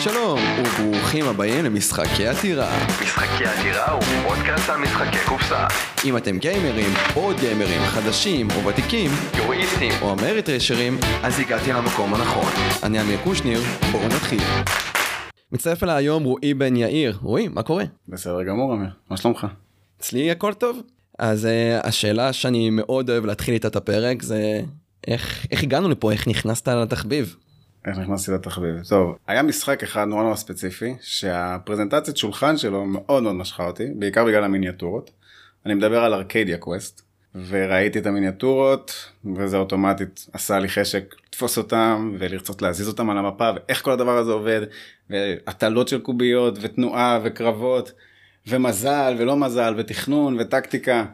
שלום, וברוכים הבאים למשחקי עתירה. משחקי עתירה הוא פודקאסט על משחקי קופסה. אם אתם גיימרים, או גיימרים, חדשים או ותיקים, יורואיסטים. או אמריטרשרים, אז הגעתי למקום הנכון. אני אמיר קושניר, בואו נתחיל. מצטרף אליי היום רועי בן יאיר. רועי, מה קורה? בסדר גמור, אמיר. מה שלומך? אצלי הכל טוב. אז uh, השאלה שאני מאוד אוהב להתחיל איתה את הפרק זה איך, איך הגענו לפה, איך נכנסת לתחביב? איך נכנסתי לתחביב? טוב, היה משחק אחד נורא נורא ספציפי, שהפרזנטציית שולחן שלו מאוד מאוד משכה אותי, בעיקר בגלל המיניאטורות. אני מדבר על ארקדיה קווסט, וראיתי את המיניאטורות, וזה אוטומטית עשה לי חשק לתפוס אותם, ולרצות להזיז אותם על המפה, ואיך כל הדבר הזה עובד, והטלות של קוביות, ותנועה, וקרבות, ומזל, ולא מזל, ותכנון, וטקטיקה.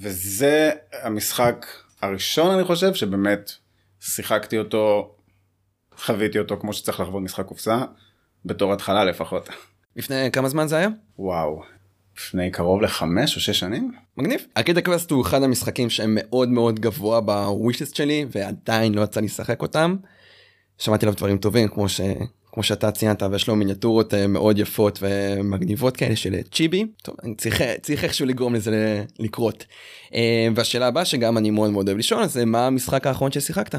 וזה המשחק הראשון, אני חושב, שבאמת שיחקתי אותו חוויתי אותו כמו שצריך לחוות משחק קופסה, בתור התחלה לפחות. לפני כמה זמן זה היה? וואו, לפני קרוב לחמש או שש שנים? מגניב. ארקיד הקווסט הוא אחד המשחקים שהם מאוד מאוד גבוה בווישליסט שלי ועדיין לא יצא לי לשחק אותם. שמעתי עליו דברים טובים כמו ש... כמו שאתה ציינת ויש לו מיניאטורות אה, מאוד יפות ומגניבות כאלה של צ'יבי טוב אני צריך צריך איכשהו לגרום לזה לקרות. אה, והשאלה הבאה שגם אני מאוד מאוד אוהב לשאול זה מה המשחק האחרון ששיחקת.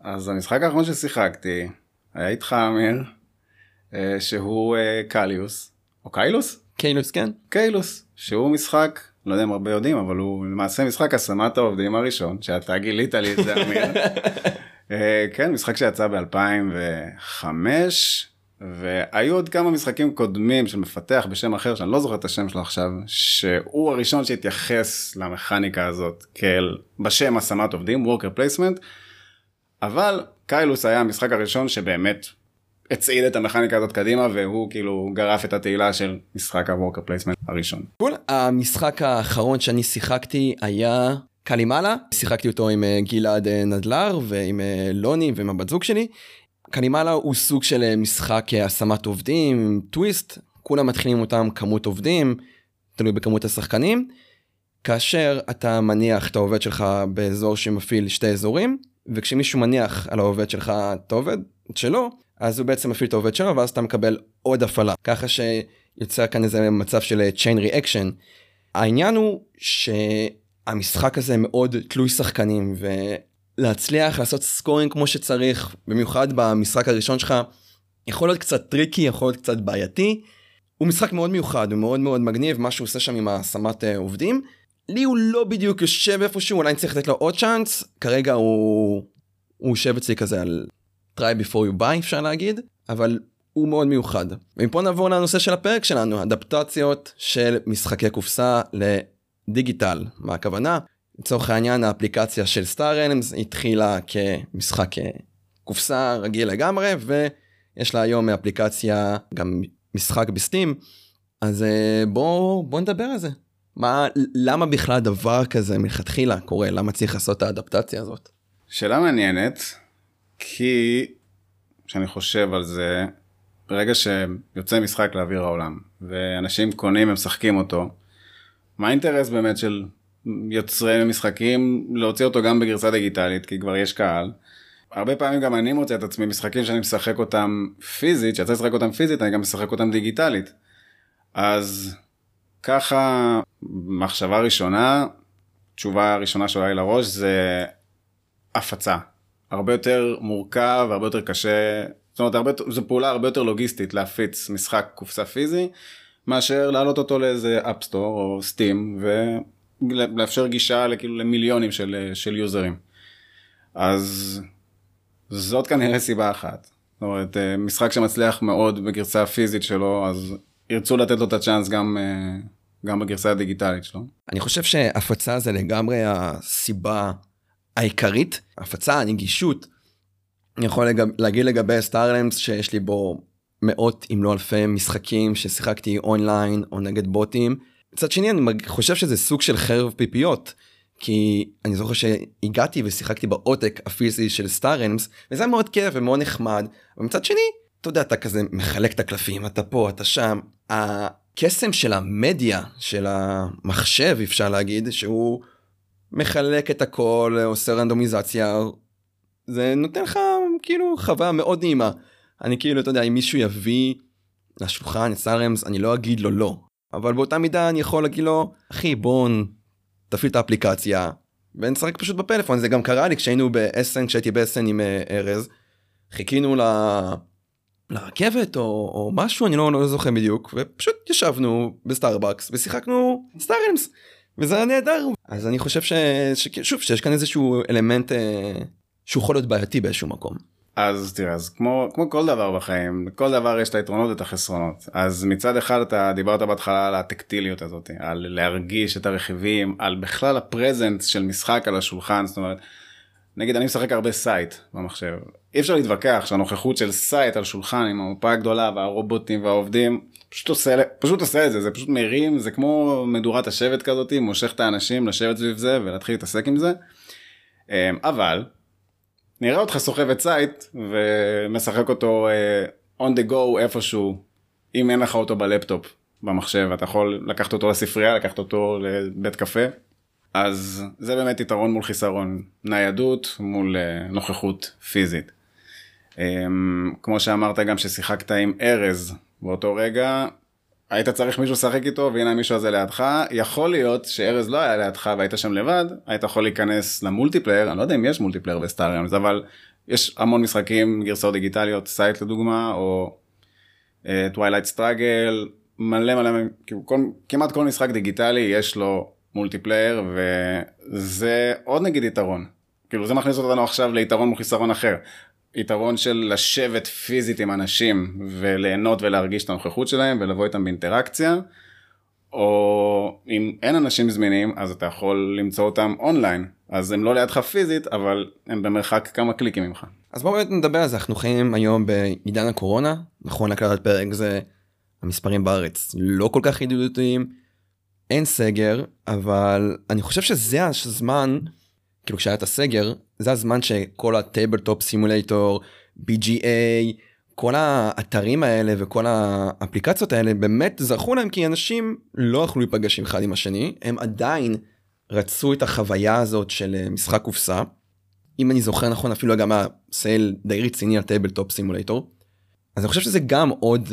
אז המשחק האחרון ששיחקתי היה איתך אמיר אה, שהוא אה, קליוס או קיילוס? קיילוס כן. קיילוס שהוא משחק לא יודע אם הרבה יודעים אבל הוא למעשה משחק השמת העובדים הראשון שאתה גילית לי את זה אמיר. אה, כן משחק שיצא ב2005 והיו עוד כמה משחקים קודמים של מפתח בשם אחר שאני לא זוכר את השם שלו עכשיו שהוא הראשון שהתייחס למכניקה הזאת כאל בשם השמת עובדים worker placement. אבל Caylus היה המשחק הראשון שבאמת הצעיד את המכניקה הזאת קדימה והוא כאילו גרף את התהילה של משחק ה worker placement הראשון. Cool. המשחק האחרון שאני שיחקתי היה Calimala שיחקתי אותו עם אה, גלעד אה, נדלר ועם אה, לוני ועם הבת זוג שלי. Calimala הוא סוג של משחק השמת עובדים טוויסט כולם מתחילים אותם כמות עובדים תלוי בכמות השחקנים. כאשר אתה מניח את העובד שלך באזור שמפעיל שתי אזורים וכשמישהו מניח על העובד שלך את העובד שלו אז הוא בעצם מפעיל את העובד שלו ואז אתה מקבל עוד הפעלה ככה שיוצר כאן איזה מצב של chain reaction. העניין הוא שהמשחק הזה מאוד תלוי שחקנים ולהצליח לעשות scoring כמו שצריך במיוחד במשחק הראשון שלך יכול להיות קצת tricky יכול להיות קצת בעייתי. הוא משחק מאוד מיוחד הוא מאוד מאוד מגניב מה שהוא עושה שם עם השמת אה, עובדים לי הוא לא בדיוק יושב איפשהו אולי אני צריך לתת לו עוד צ'אנס. כרגע הוא הוא יושב אצלי כזה על try before you buy אפשר להגיד אבל הוא מאוד מיוחד. ומפה נעבור לנושא של הפרק שלנו אדפטציות של משחקי קופסה לדיגיטל. מה הכוונה? לצורך העניין האפליקציה של סטאר אלמס התחילה כמשחק קופסה רגיל לגמרי ויש לה היום אפליקציה גם משחק בסטים. אז אה, בוא בוא נדבר על זה מה למה בכלל דבר כזה מלכתחילה קורה למה צריך לעשות את האדפטציה הזאת. שאלה מעניינת כי כשאני חושב על זה ברגע שיוצא משחק לאוויר העולם ואנשים קונים ומשחקים אותו מה האינטרס באמת של יוצרי משחקים להוציא אותו גם בגרסה דיגיטלית כי כבר יש קהל. הרבה פעמים גם אני מוצא את עצמי משחקים שאני משחק אותם פיזית שיצא לשחק אותם פיזית אני גם משחק אותם דיגיטלית. אז ככה מחשבה ראשונה, תשובה ראשונה שעולה לי לראש זה הפצה. הרבה יותר מורכב, הרבה יותר קשה, זאת אומרת, הרבה, זו פעולה הרבה יותר לוגיסטית להפיץ משחק קופסה פיזי, מאשר להעלות אותו לאיזה אפסטור או סטים ולאפשר גישה לכאילו למיליונים של, של יוזרים. אז זאת כנראה סיבה אחת. זאת אומרת, משחק שמצליח מאוד בגרסה הפיזית שלו, אז ירצו לתת לו את הצ'אנס גם גם בגרסה הדיגיטלית שלו. אני חושב שהפצה זה לגמרי הסיבה העיקרית, הפצה, הנגישות. אני יכול לגב, להגיד לגבי Star Realms שיש לי בו מאות אם לא אלפי משחקים ששיחקתי אונליין או נגד בוטים. מצד שני אני חושב שזה סוג של חרב פיפיות. כי אני זוכר שהגעתי ושיחקתי בעותק הפיזי של סטארלמס וזה היה מאוד כיף ומאוד נחמד. ומצד שני אתה יודע אתה כזה מחלק את הקלפים אתה פה אתה שם. הקסם של המדיה של המחשב אפשר להגיד שהוא מחלק את הכל עושה רנדומיזציה זה נותן לך כאילו חוויה מאוד נעימה אני כאילו, אתה יודע, אם מישהו יביא לשולחן את סארמס, אני לא אגיד לו לא. אבל באותה מידה אני יכול להגיד לו, אחי, בוא תפעיל את האפליקציה, ונשחק פשוט בפלאפון. זה גם קרה לי כשהיינו באסן, כשהייתי באסן עם אה, ארז, חיכינו ל... לרכבת או, או משהו, אני לא, לא זוכר בדיוק, ופשוט ישבנו בסטארבקס ושיחקנו Star Realms. וזה היה נהדר אז אני חושב ש... ששוב שיש כאן איזשהו אלמנט אה, שהוא יכול להיות בעייתי באיזשהו מקום. אז תראה אז כמו כמו כל דבר בחיים כל דבר יש את היתרונות ואת החסרונות אז מצד אחד אתה דיברת בהתחלה על הטקטיליות הזאת על להרגיש את הרכיבים על בכלל ה presence של משחק על השולחן זאת אומרת. נגיד אני משחק הרבה Scythe במחשב אי אפשר להתווכח שהנוכחות של Scythe על שולחן עם המפה הגדולה והרובוטים והעובדים פשוט עושה פשוט עושה את זה זה פשוט מרים זה כמו מדורת השבט כזאת מושך את האנשים לשבת סביב זה ולהתחיל להתעסק עם זה. אמ, אבל נראה אותך סוחב את Scythe ומשחק אותו אה, on the go איפשהו אם אין לך אותו בלפטופ במחשב אתה יכול לקחת אותו לספרייה לקחת אותו לבית קפה אז זה באמת יתרון מול חיסרון ניידות מול אה, נוכחות פיזית. אמ, כמו שאמרת גם ששיחקת עם ארז באותו רגע היית צריך מישהו לשחק איתו והנה מישהו הזה לידך. יכול להיות שארז לא היה לידך והיית שם לבד היית יכול להיכנס ל multiplayer אני לא יודע אם יש multiplayer ב Star Realms אבל יש המון משחקים גרסאות דיגיטליות Scythe לדוגמה או Twilight אה, Struggle מלא מלא כאילו, כל, כמעט כל משחק דיגיטלי יש לו multiplayer וזה עוד נגיד יתרון. כאילו זה מכניס אותנו עכשיו ליתרון מחיסרון אחר יתרון של לשבת פיזית עם אנשים וליהנות ולהרגיש את הנוכחות שלהם ולבוא איתם באינטראקציה. או אם אין אנשים זמינים אז אתה יכול למצוא אותם אונליין אז הם לא לידך פיזית אבל הם במרחק כמה קליקים ממך. אז בואו באמת נדבר על זה אנחנו חיים היום בעידן הקורונה נכון להקלטת פרק זה המספרים בארץ לא כל כך ידידותיים אין סגר אבל אני חושב שזה הזמן כאילו כשהיה את הסגר זה הזמן שכל ה Tabletop Simulator BGA כל האתרים האלה וכל האפליקציות האלה באמת זכו להם כי אנשים לא יכלו להיפגש אחד עם השני הם עדיין רצו את החוויה הזאת של אה, משחק קופסה. אם אני זוכר נכון אפילו גם היה sale די רציני על Tabletop Simulator. אז אני חושב שזה גם עוד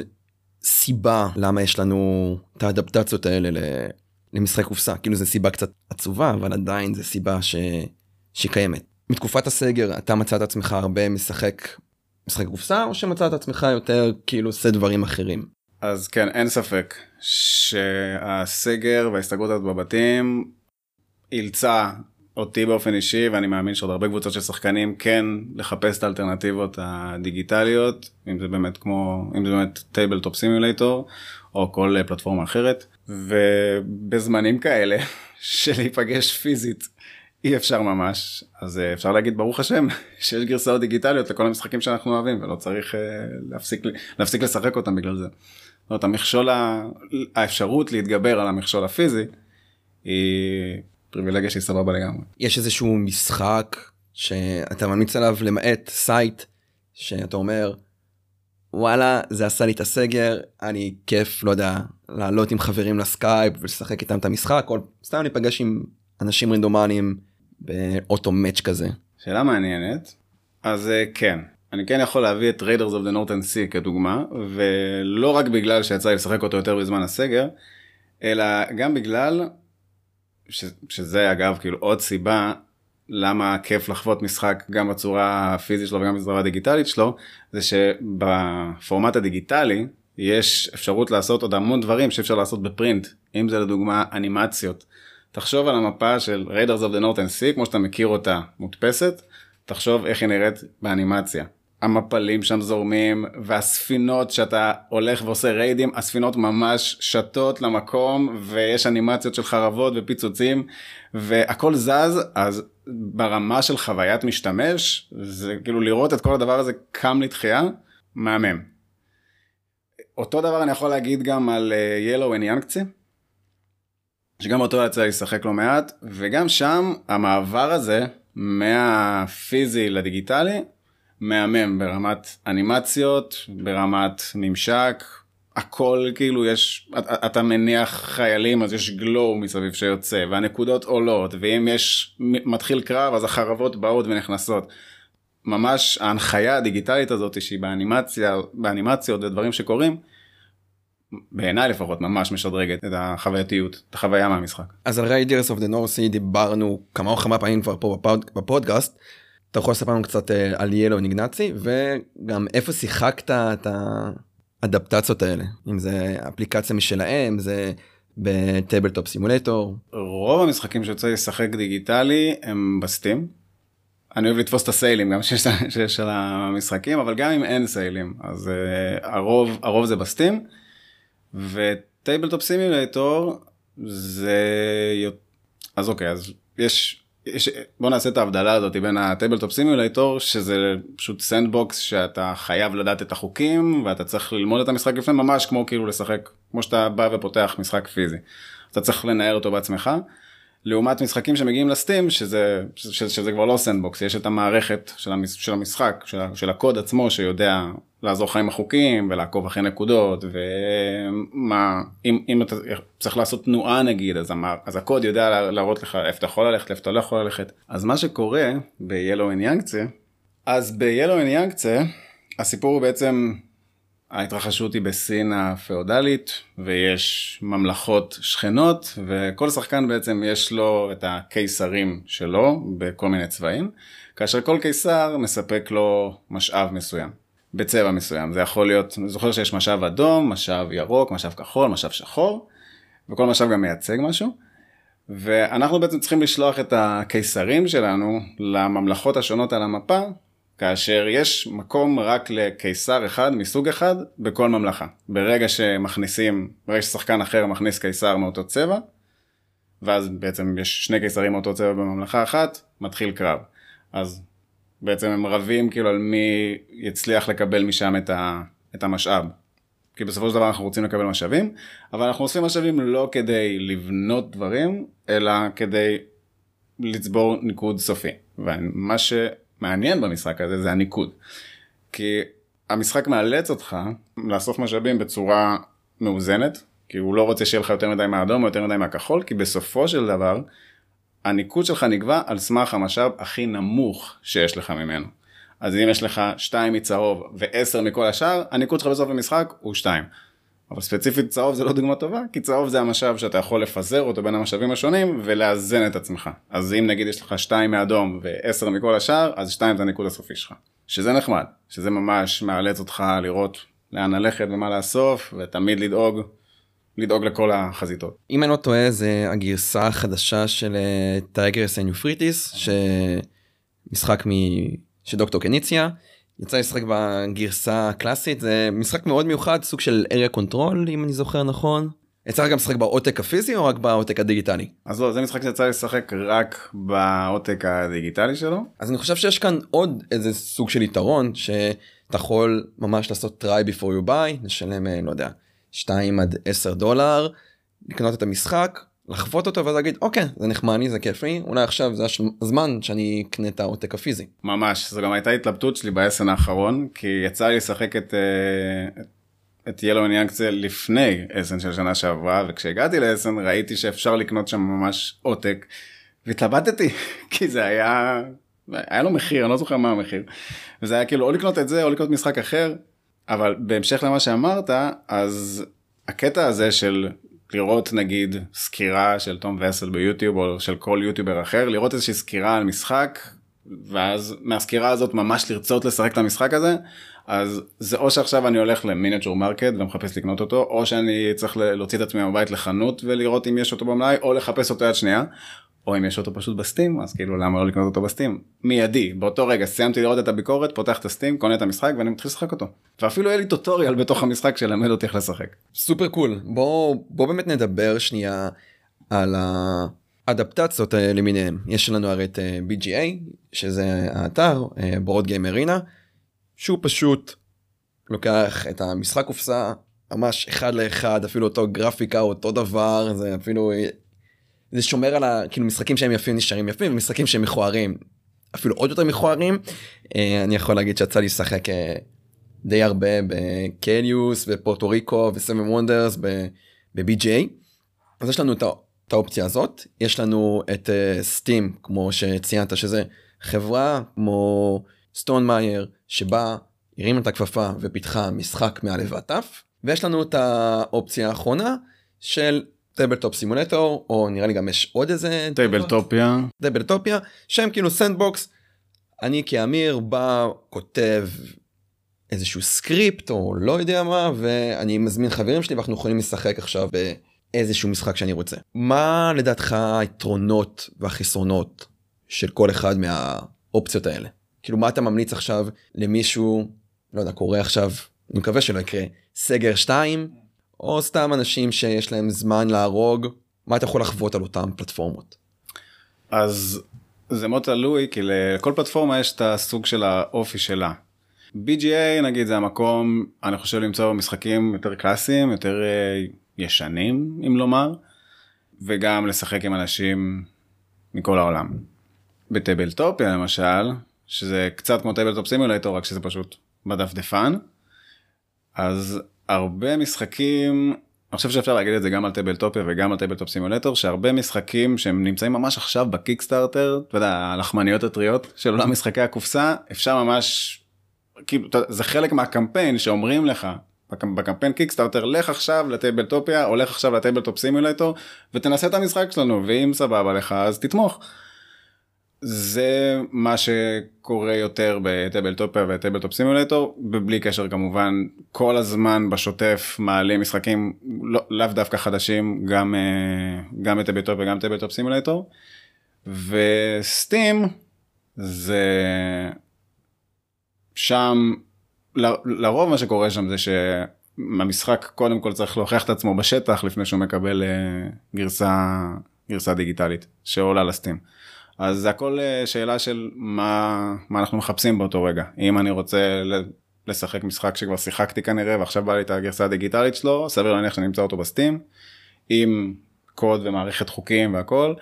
סיבה למה יש לנו את האדפטציות האלה למשחק קופסה כאילו זה סיבה קצת עצובה אבל עדיין זה סיבה ש... שקיימת. מתקופת הסגר אתה מצאת עצמך הרבה משחק משחק קופסה או שמצאת עצמך יותר כאילו עושה דברים אחרים. אז כן אין ספק שהסגר וההסתגרות הזאת בבתים אילצה אותי באופן אישי ואני מאמין שעוד הרבה קבוצות של שחקנים כן לחפש את האלטרנטיבות הדיגיטליות אם זה באמת כמו אם זה באמת Tabletop Simulator או כל פלטפורמה אחרת ובזמנים כאלה של להיפגש פיזית אי אפשר ממש אז אה, אפשר להגיד ברוך השם שיש גרסאות דיגיטליות לכל המשחקים שאנחנו אוהבים ולא צריך אה, להפסיק להפסיק לשחק אותם בגלל זה. זאת אומרת, המכשול האפשרות להתגבר על המכשול הפיזי היא פריבילגיה שהיא סבבה לגמרי. יש איזשהו משחק שאתה ממליץ עליו למעט Scythe שאתה אומר וואלה זה עשה לי את הסגר אני כיף לא יודע לעלות עם חברים לסקייפ ולשחק איתם את המשחק או סתם להיפגש עם אנשים רנדומליים ב auto match כזה. שאלה מעניינת. אז אה, כן, אני כן יכול להביא את Raiders of the Northern Sea כדוגמה, ולא רק בגלל שיצא לי לשחק אותו יותר בזמן הסגר, אלא גם בגלל, ש, שזה אגב כאילו עוד סיבה למה כיף לחוות משחק גם בצורה הפיזית שלו וגם בצורה הדיגיטלית שלו, זה שבפורמט הדיגיטלי יש אפשרות לעשות עוד המון דברים שאפשר לעשות בפרינט, אם זה לדוגמה אנימציות. תחשוב על המפה של Raiders of the Northern Sea כמו שאתה מכיר אותה מודפסת, תחשוב איך היא נראית באנימציה. המפלים שם זורמים והספינות שאתה הולך ועושה ריידים הספינות ממש שטות למקום ויש אנימציות של חרבות ופיצוצים והכל זז אז ברמה של חוויית משתמש זה כאילו לראות את כל הדבר הזה קם לתחייה מהמם. אותו דבר אני יכול להגיד גם על and Youngtsy שגם אותו יצא לשחק לא מעט, וגם שם המעבר הזה מהפיזי לדיגיטלי מהמם ברמת אנימציות, ברמת ממשק, הכל כאילו יש, אתה, מניח חיילים אז יש glow מסביב שיוצא והנקודות עולות ואם יש מתחיל קרב אז החרבות באות ונכנסות. ממש ההנחיה הדיגיטלית הזאת שהיא באנימציה, באנימציות ודברים שקורים, בעיניי לפחות ממש משדרגת את החווייתיות, את החוויה מהמשחק. אז על Raiders of the North Sea דיברנו כמה או כמה פעמים כבר פה בפוד, בפודקאסט. אתה יכול לספר לנו קצת אה, על Yellow and Yangtze וגם איפה שיחקת את האדפטציות האלה אם זה אפליקציה משלהם זה ב Tabletop Simulator. רוב המשחקים שיוצא לשחק דיגיטלי הם ב Steam. אני אוהב לתפוס את הסיילים גם שיש, שיש על המשחקים אבל גם אם אין סיילים אז אה, הרוב הרוב זה ב Steam. ו Tabletop Simulator זה אז אוקיי אז יש יש, בוא נעשה את ההבדלה הזאת בין ה Tabletop Simulator שזה פשוט sandbox שאתה חייב לדעת את החוקים ואתה צריך ללמוד את המשחק לפני ממש כמו כאילו לשחק כמו שאתה בא ופותח משחק פיזי. אתה צריך לנער אותו בעצמך. לעומת משחקים שמגיעים ל Steam שזה, שזה, שזה כבר לא sandbox, יש את המערכת של, המש, של המשחק, של, של הקוד עצמו שיודע לעזור לך עם החוקים ולעקוב אחרי נקודות ומה אם, אם אתה צריך לעשות תנועה נגיד אז, המע, אז הקוד יודע להראות לך איפה אתה יכול ללכת איפה אתה לא יכול ללכת. אז מה שקורה ב-Yellow and Yangtze אז ב-Yellow and Yangtze הסיפור הוא בעצם ההתרחשות היא בסין הפאודלית ויש ממלכות שכנות וכל שחקן בעצם יש לו את הקיסרים שלו בכל מיני צבעים כאשר כל קיסר מספק לו משאב מסוים בצבע מסוים. זה יכול להיות אני זוכר שיש משאב אדום משאב ירוק משאב כחול משאב שחור וכל משאב גם מייצג משהו. ואנחנו בעצם צריכים לשלוח את הקיסרים שלנו לממלכות השונות על המפה כאשר יש מקום רק לקיסר אחד מסוג אחד בכל ממלכה. ברגע שמכניסים, ברגע ששחקן אחר מכניס קיסר מאותו צבע, ואז בעצם יש שני קיסרים מאותו צבע בממלכה אחת, מתחיל קרב. אז בעצם הם רבים כאילו על מי יצליח לקבל משם את, ה, את המשאב. כי בסופו של דבר אנחנו רוצים לקבל משאבים, אבל אנחנו אוספים משאבים לא כדי לבנות דברים, אלא כדי לצבור ניקוד סופי. ומה ש... מעניין במשחק הזה זה הניקוד. כי המשחק מאלץ אותך לאסוף משאבים בצורה מאוזנת, כי הוא לא רוצה שיהיה לך יותר מדי מהאדום או יותר מדי מהכחול, כי בסופו של דבר הניקוד שלך נקבע על סמך המשאב הכי נמוך שיש לך ממנו. אז אם יש לך 2 מצהוב ו-10 מכל השאר, הניקוד שלך בסוף המשחק הוא 2. אבל ספציפית צהוב זה לא דוגמה טובה, כי צהוב זה המשאב שאתה יכול לפזר אותו בין המשאבים השונים ולאזן את עצמך. אז אם נגיד יש לך 2 מאדום ו-10 מכל השאר, אז 2 זה הניקוד הסופי שלך. שזה נחמד, שזה ממש מאלץ אותך לראות לאן ללכת ומה לאסוף, ותמיד לדאוג, לדאוג לכל החזיתות. אם אני לא טועה זה הגרסה החדשה של Tigris and Euphrates, שמשחק מ... של דוקטור קניציה. יצא לשחק בגרסה הקלאסית זה משחק מאוד מיוחד סוג של area control אם אני זוכר נכון. יצא גם לשחק בעותק הפיזי או רק בעותק הדיגיטלי? אז לא זה משחק שיצא לשחק רק בעותק הדיגיטלי שלו. אז אני חושב שיש כאן עוד איזה סוג של יתרון שאתה יכול ממש לעשות try before you buy לשלם לא יודע 2 עד 10 דולר לקנות את המשחק לחוות אותו ואז להגיד אוקיי זה נחמד לי זה כיף לי אולי עכשיו זה הזמן שאני אקנה את העותק הפיזי. ממש זו גם הייתה התלבטות שלי באסן האחרון כי יצא לי לשחק את אה, את ילו ניאנקצה לפני אסן של שנה שעברה וכשהגעתי לאסן ראיתי שאפשר לקנות שם ממש עותק והתלבטתי כי זה היה היה לו מחיר אני לא זוכר מה המחיר וזה היה כאילו או לקנות את זה או לקנות משחק אחר אבל בהמשך למה שאמרת אז הקטע הזה של לראות נגיד סקירה של תום וסל ביוטיוב או של כל יוטיובר אחר לראות איזושהי סקירה על משחק ואז מהסקירה הזאת ממש לרצות לשחק את המשחק הזה אז זה או שעכשיו אני הולך ל Miniature Market ומחפש לקנות אותו או שאני צריך להוציא את עצמי מהבית לחנות ולראות אם יש אותו במלאי או לחפש אותו יד שנייה או אם יש אותו פשוט ב Steam אז כאילו למה לא לקנות אותו ב Steam? מיידי. באותו רגע סיימתי לראות את הביקורת פותח את ה Steam קונה את המשחק ואני מתחיל לשחק אותו. ואפילו היה לי טוטוריאל בתוך המשחק שלמד אותי איך לשחק. סופר קול. בוא בוא באמת נדבר שנייה על האדפטציות למיניהם יש לנו הרי את אה, BGA שזה האתר בורד גיים ארינה שהוא פשוט לוקח את המשחק קופסה ממש אחד לאחד אפילו אותו גרפיקה אותו דבר זה אפילו זה שומר על ה... כאילו משחקים שהם יפים נשארים יפים ומשחקים שהם מכוערים אפילו עוד יותר מכוערים. אה, אני יכול להגיד שיצא לי לשחק אה, די הרבה ב Caylus ו Puerto Rico ו Seven Wonders ב-BGA. אז יש לנו את האופציה הזאת יש לנו את Steam אה, כמו שציינת שזה חברה כמו Stonemaier שבה הרימה את הכפפה ופיתחה משחק מא' ועד ת' ויש לנו את האופציה האחרונה של Tabletop Simulator או נראה לי גם יש עוד איזה Tabletopia. Tabletopia שהם כאילו sandbox. אני כאמיר בא כותב איזשהו סקריפט או לא יודע מה ואני מזמין חברים שלי ואנחנו יכולים לשחק עכשיו באיזשהו משחק שאני רוצה. מה לדעתך היתרונות והחסרונות של כל אחד מהאופציות האלה? כאילו מה אתה ממליץ עכשיו למישהו לא יודע קורא עכשיו אני מקווה שלא יקרה סגר 2 או סתם אנשים שיש להם זמן להרוג מה אתה יכול לחוות על אותם פלטפורמות. אז זה מאוד תלוי כי לכל פלטפורמה יש את הסוג של האופי שלה. BGA נגיד זה המקום אני חושב למצוא משחקים יותר קלאסיים יותר אה, ישנים אם לומר וגם לשחק עם אנשים מכל העולם. בטבלטופיה למשל שזה קצת כמו טבלטופ סימולטור רק שזה פשוט בדפדפן אז הרבה משחקים אני חושב שאפשר להגיד את זה גם על Tabletopia וגם על Tabletop Simulator שהרבה משחקים שהם נמצאים ממש עכשיו בקיקסטארטר אתה יודע הלחמניות הטריות של עולם משחקי הקופסה אפשר ממש כאילו זה חלק מהקמפיין שאומרים לך בקמ- בקמפיין קיקסטארטר לך עכשיו ל Tabletopia או לך עכשיו ל Tabletop Simulator ותנסה את המשחק שלנו ואם סבבה לך אז תתמוך. זה מה שקורה יותר ב Tabletopia ו Tabletop Simulator ובלי קשר כמובן כל הזמן בשוטף מעלים משחקים לא, לאו דווקא חדשים גם אה, גם ב Tabletop וגם Tabletop Simulator ו Steam זה שם ל- לרוב מה שקורה שם זה שהמשחק קודם כל צריך להוכיח את עצמו בשטח לפני שהוא מקבל אה, גרסה גרסה דיגיטלית שעולה ל Steam. אז זה הכל אה, שאלה של מה מה אנחנו מחפשים באותו רגע אם אני רוצה לשחק משחק שכבר שיחקתי כנראה ועכשיו בא לי את הגרסה הדיגיטלית שלו סביר להניח שאני אמצא אותו ב Steam עם קוד ומערכת חוקים והכל.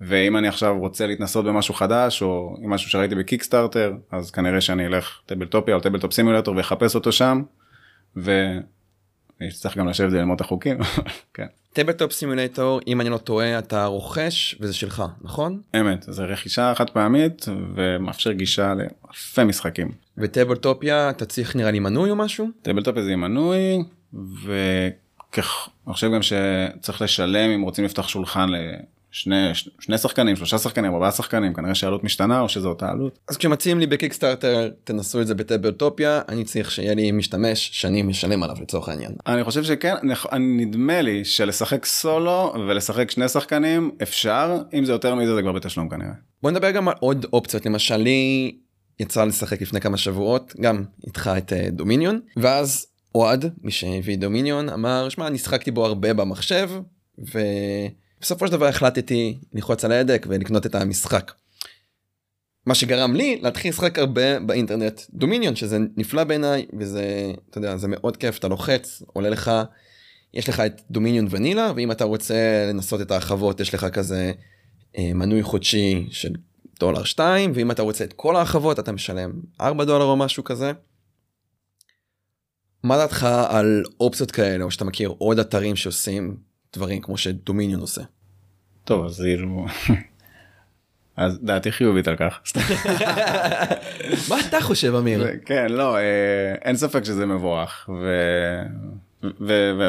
ואם אני עכשיו רוצה להתנסות במשהו חדש או עם משהו שראיתי בקיקסטארטר אז כנראה שאני אלך Tabletopia או Tabletop Simulator ואחפש אותו שם. וצריך גם לשבת וללמוד את החוקים. כן. Tabletop Simulator אם אני לא טועה אתה רוכש וזה שלך נכון? אמת זה רכישה חד פעמית ומאפשר גישה לאלפי משחקים. וטייבלטופיה אתה צריך נראה לי מנוי או משהו? טייבלטופיה זה מנוי וכך אני חושב גם שצריך לשלם אם רוצים לפתוח שולחן לשני שני שחקנים שלושה שחקנים ארבעה שחקנים כנראה שהעלות משתנה או שזו אותה עלות. אז כשמציעים לי בקיקסטארטר תנסו את זה בטייבלטופיה אני צריך שיהיה לי משתמש שאני משלם עליו לצורך העניין. אני חושב שכן נדמה לי שלשחק סולו ולשחק שני שחקנים אפשר אם זה יותר מזה זה כבר בתשלום כנראה. בוא נדבר גם על עוד אופציות למשל לי יצא לשחק לפני כמה שבועות גם איתך את אה, דומיניון ואז אוהד מי שהביא דומיניון אמר שמע אני שחקתי בו הרבה במחשב ובסופו של דבר החלטתי ללחוץ על ההדק ולקנות את המשחק. מה שגרם לי להתחיל לשחק הרבה באינטרנט דומיניון שזה נפלא בעיניי וזה אתה יודע זה מאוד כיף אתה לוחץ עולה לך יש לך את דומיניון ונילה ואם אתה רוצה לנסות את ההרחבות יש לך כזה אה, מנוי חודשי של דולר 2 ואם אתה רוצה את כל ההרחבות אתה משלם 4 דולר או משהו כזה. מה דעתך על אופציות כאלה או שאתה מכיר עוד אתרים שעושים דברים כמו שדומיניון עושה. טוב אז כאילו. אז דעתי חיובית על כך. מה אתה חושב אמיר? כן לא אה, אין ספק שזה מבורך.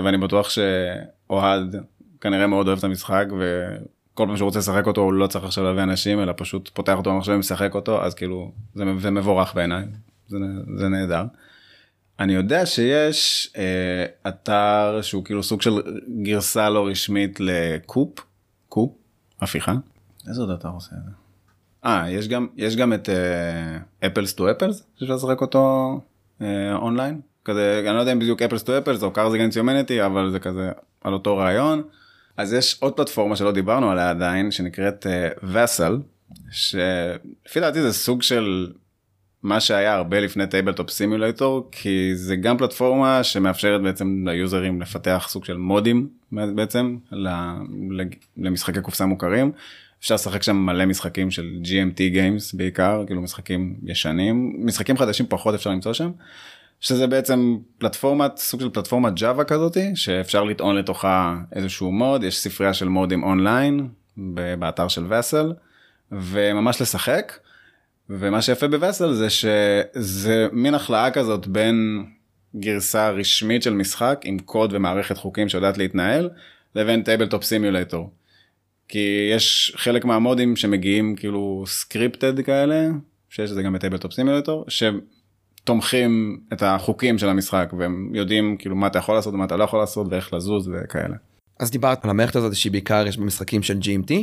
ואני בטוח שאוהד כנראה מאוד אוהב את המשחק וכל פעם שהוא רוצה לשחק אותו הוא לא צריך עכשיו להביא אנשים אלא פשוט פותח אותו במחשב ומשחק אותו אז כאילו זה, מבורך בעיניי זה נהדר. אני יודע שיש אה, אתר שהוא כאילו סוג של גרסה לא רשמית ל Coup Coup הפיכה. איזה עוד אתר עושה את זה? אה יש גם יש גם את Apples to Apples שאפשר לשחק אותו אה, אונליין כזה אני לא יודע אם בדיוק Apples to Apples או Cards Against Humanity אבל זה כזה על אותו רעיון. אז יש עוד פלטפורמה שלא דיברנו עליה עדיין שנקראת Vassal שלפי דעתי זה סוג של מה שהיה הרבה לפני Tabletop Simulator כי זה גם פלטפורמה שמאפשרת בעצם ליוזרים לפתח סוג של מודים בעצם למשחקי קופסה מוכרים. אפשר לשחק שם מלא משחקים של GMT Games בעיקר כאילו משחקים ישנים משחקים חדשים פחות אפשר למצוא שם. שזה בעצם פלטפורמת סוג של פלטפורמת Java כזאתי שאפשר לטעון לתוכה איזשהו מוד יש ספרייה של מודים אונליין באתר של Vassal וממש לשחק. ומה שיפה ב Vassal זה שזה מין הכלאה כזאת בין גרסה רשמית של משחק עם קוד ומערכת חוקים שיודעת להתנהל לבין Tabletop Simulator. כי יש חלק מהמודים שמגיעים כאילו scripted כאלה שיש את זה גם ב Tabletop Simulator שתומכים את החוקים של המשחק והם יודעים כאילו מה אתה יכול לעשות ומה אתה לא יכול לעשות ואיך לזוז וכאלה. אז דיברת על המערכת הזאת שהיא בעיקר יש במשחקים של GMT.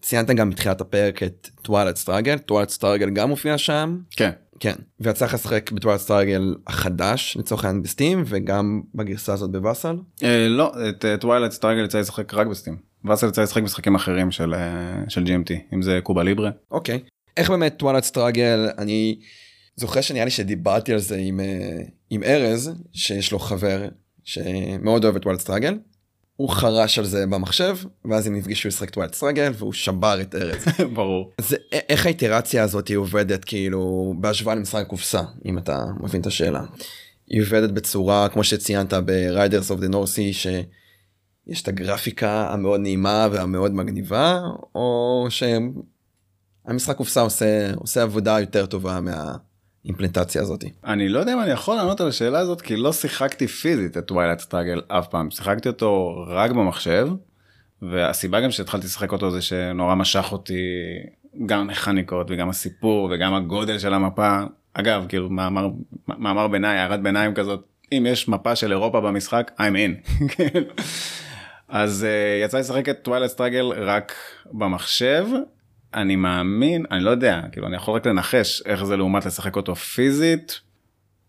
ציינת גם בתחילת הפרק את Twilight Struggle, Twilight Struggle גם מופיע שם. כן. כן. ויצא לך לשחק ב Twilight Struggle החדש לצורך העניין ב Steam וגם בגרסה הזאת ב Vassal. אה, לא את Twilight Struggle יצא לשחק רק ב Steam. Vassal יצא לשחק משחקים אחרים של אה, של GMT אם זה Cuba Libre. אוקיי. איך באמת Twilight Struggle אני זוכר שנראה לי שדיברתי על זה עם אה, עם ארז שיש לו חבר שמאוד אוהב את Twilight Struggle. הוא חרש על זה במחשב ואז הם נפגשו לשחק Twilight Struggle והוא שבר את ארז. ברור. א- איך האיטרציה הזאת עובדת כאילו בהשוואה למשחק קופסה אם אתה מבין את השאלה. היא עובדת בצורה כמו שציינת ב- Raiders of the North Sea שיש את הגרפיקה המאוד נעימה והמאוד מגניבה או שהמשחק קופסה עושה עושה עבודה יותר טובה מהאימפלמנטציה הזאת. אני לא יודע אם אני יכול לענות על השאלה הזאת כי לא שיחקתי פיזית את Twilight Struggle אף פעם שיחקתי אותו רק במחשב. והסיבה גם שהתחלתי לשחק אותו זה שנורא משך אותי גם המכניקות וגם הסיפור וגם הגודל של המפה אגב כאילו מאמר מאמר ביניים הערת ביניים כזאת אם יש מפה של אירופה במשחק I'm in. כאילו. אז אה, יצא לשחק את Twilight Struggle רק במחשב אני מאמין אני לא יודע כאילו אני יכול רק לנחש איך זה לעומת לשחק אותו פיזית.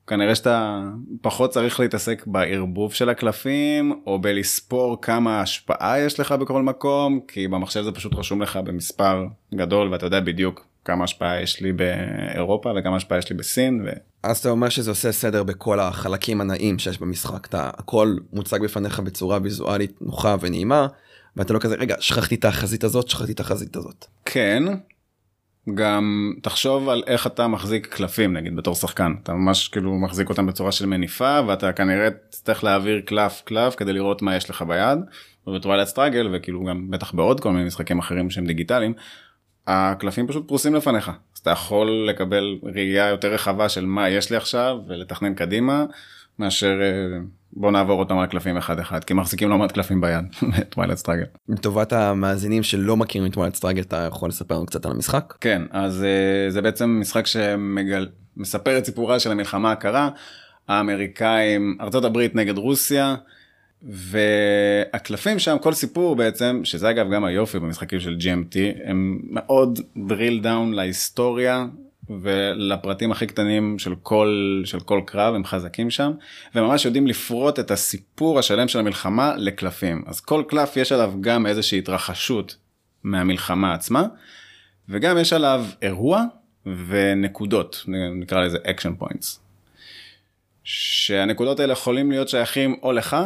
כנראה שאתה פחות צריך להתעסק בערבוב של הקלפים או בלספור כמה השפעה יש לך בכל מקום כי במחשב זה פשוט רשום לך במספר גדול ואתה יודע בדיוק כמה השפעה יש לי באירופה וכמה השפעה יש לי בסין. ו... אז אתה אומר שזה עושה סדר בכל החלקים הנעים שיש במשחק אתה הכל מוצג בפניך בצורה ויזואלית נוחה ונעימה ואתה לא כזה רגע שכחתי את החזית הזאת שכחתי את החזית הזאת. כן. גם תחשוב על איך אתה מחזיק קלפים נגיד בתור שחקן אתה ממש כאילו מחזיק אותם בצורה של מניפה ואתה כנראה תצטרך להעביר קלף קלף כדי לראות מה יש לך ביד. וב Twilight Struggle וכאילו גם בטח בעוד כל מיני משחקים אחרים שהם דיגיטליים. הקלפים פשוט פרוסים לפניך אז אתה יכול לקבל ראייה יותר רחבה של מה יש לי עכשיו ולתכנן קדימה מאשר אה, בוא נעבור אותם על קלפים אחד אחד כי מחזיקים לא מעט קלפים ביד Twilight Struggle. לטובת המאזינים שלא מכירים את Twilight Struggle אתה יכול לספר לנו קצת על המשחק? כן אז אה, זה בעצם משחק שמספר את סיפורה של המלחמה הקרה האמריקאים ארצות הברית נגד רוסיה. והקלפים שם כל סיפור בעצם שזה אגב גם היופי במשחקים של GMT הם מאוד drill down להיסטוריה ולפרטים הכי קטנים של כל של כל קרב הם חזקים שם וממש יודעים לפרוט את הסיפור השלם של המלחמה לקלפים אז כל קלף יש עליו גם איזושהי התרחשות מהמלחמה עצמה וגם יש עליו אירוע ונקודות נקרא לזה action points. שהנקודות האלה יכולים להיות שייכים או לך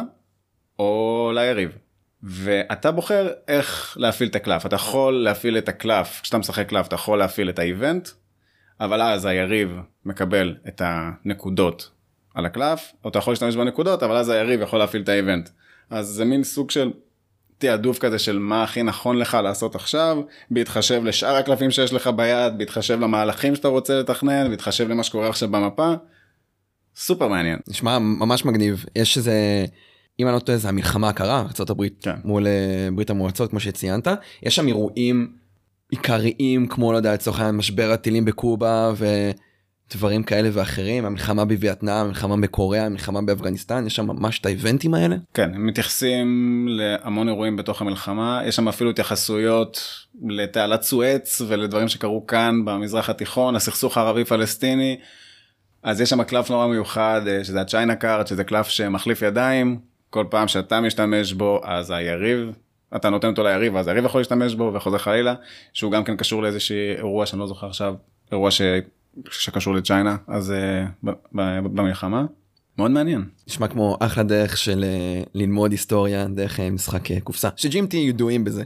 או ליריב. ואתה בוחר איך להפעיל את הקלף אתה יכול להפעיל את הקלף כשאתה משחק קלף אתה יכול להפעיל את האיבנט אבל אז היריב מקבל את הנקודות על הקלף או אתה יכול להשתמש בנקודות אבל אז היריב יכול להפעיל את האיבנט. אז זה מין סוג של תעדוף כזה של מה הכי נכון לך לעשות עכשיו בהתחשב לשאר הקלפים שיש לך ביד בהתחשב למהלכים שאתה רוצה לתכנן בהתחשב למה שקורה עכשיו במפה. סופר מעניין. נשמע ממש מגניב יש איזה אם אני לא טועה זה המלחמה הקרה ארה"ב כן. מול אה, ברית המועצות כמו שציינת יש שם אירועים עיקריים כמו לא יודע לצורך העניין משבר הטילים בקובה ודברים כאלה ואחרים המלחמה בווייטנאם המלחמה בקוריאה המלחמה באפגניסטן יש שם ממש את האיבנטים האלה. כן הם מתייחסים להמון אירועים בתוך המלחמה יש שם אפילו התייחסויות לתעלת סואץ ולדברים שקרו כאן במזרח התיכון הסכסוך הערבי פלסטיני. אז יש שם קלף נורא מיוחד אה, שזה הצ'יינה קארט שזה קלף שמחליף ידיים כל פעם שאתה משתמש בו אז היריב אתה נותן אותו ליריב אז היריב יכול להשתמש בו וחוזר חלילה שהוא גם כן קשור לאיזשהו אירוע שאני לא זוכר עכשיו אירוע ש... שקשור לצ'יינה אז uh. במלחמה מאוד מעניין. נשמע כמו אחלה דרך של אה, ללמוד היסטוריה דרך אה, משחק קופסה שג'ימטי ידועים בזה.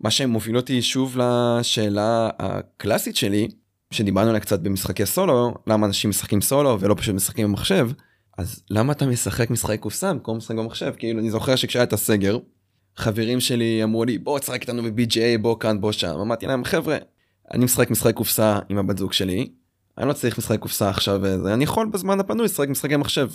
מה שמוביל אותי שוב לשאלה הקלאסית שלי שדיברנו עליה קצת במשחקי סולו למה אנשים משחקים סולו ולא פשוט משחקים במחשב אז למה אתה משחק משחקי קופסה במקום לשחק במחשב כאילו אני זוכר שכשהיה את הסגר חברים שלי אמרו לי בוא תשחק איתנו ב-BGA בוא כאן בוא שם אמרתי להם חבר'ה אני משחק משחק קופסה עם הבת זוג שלי, אני לא צריך משחק קופסה עכשיו אני יכול בזמן הפנוי לשחק משחקי מחשב.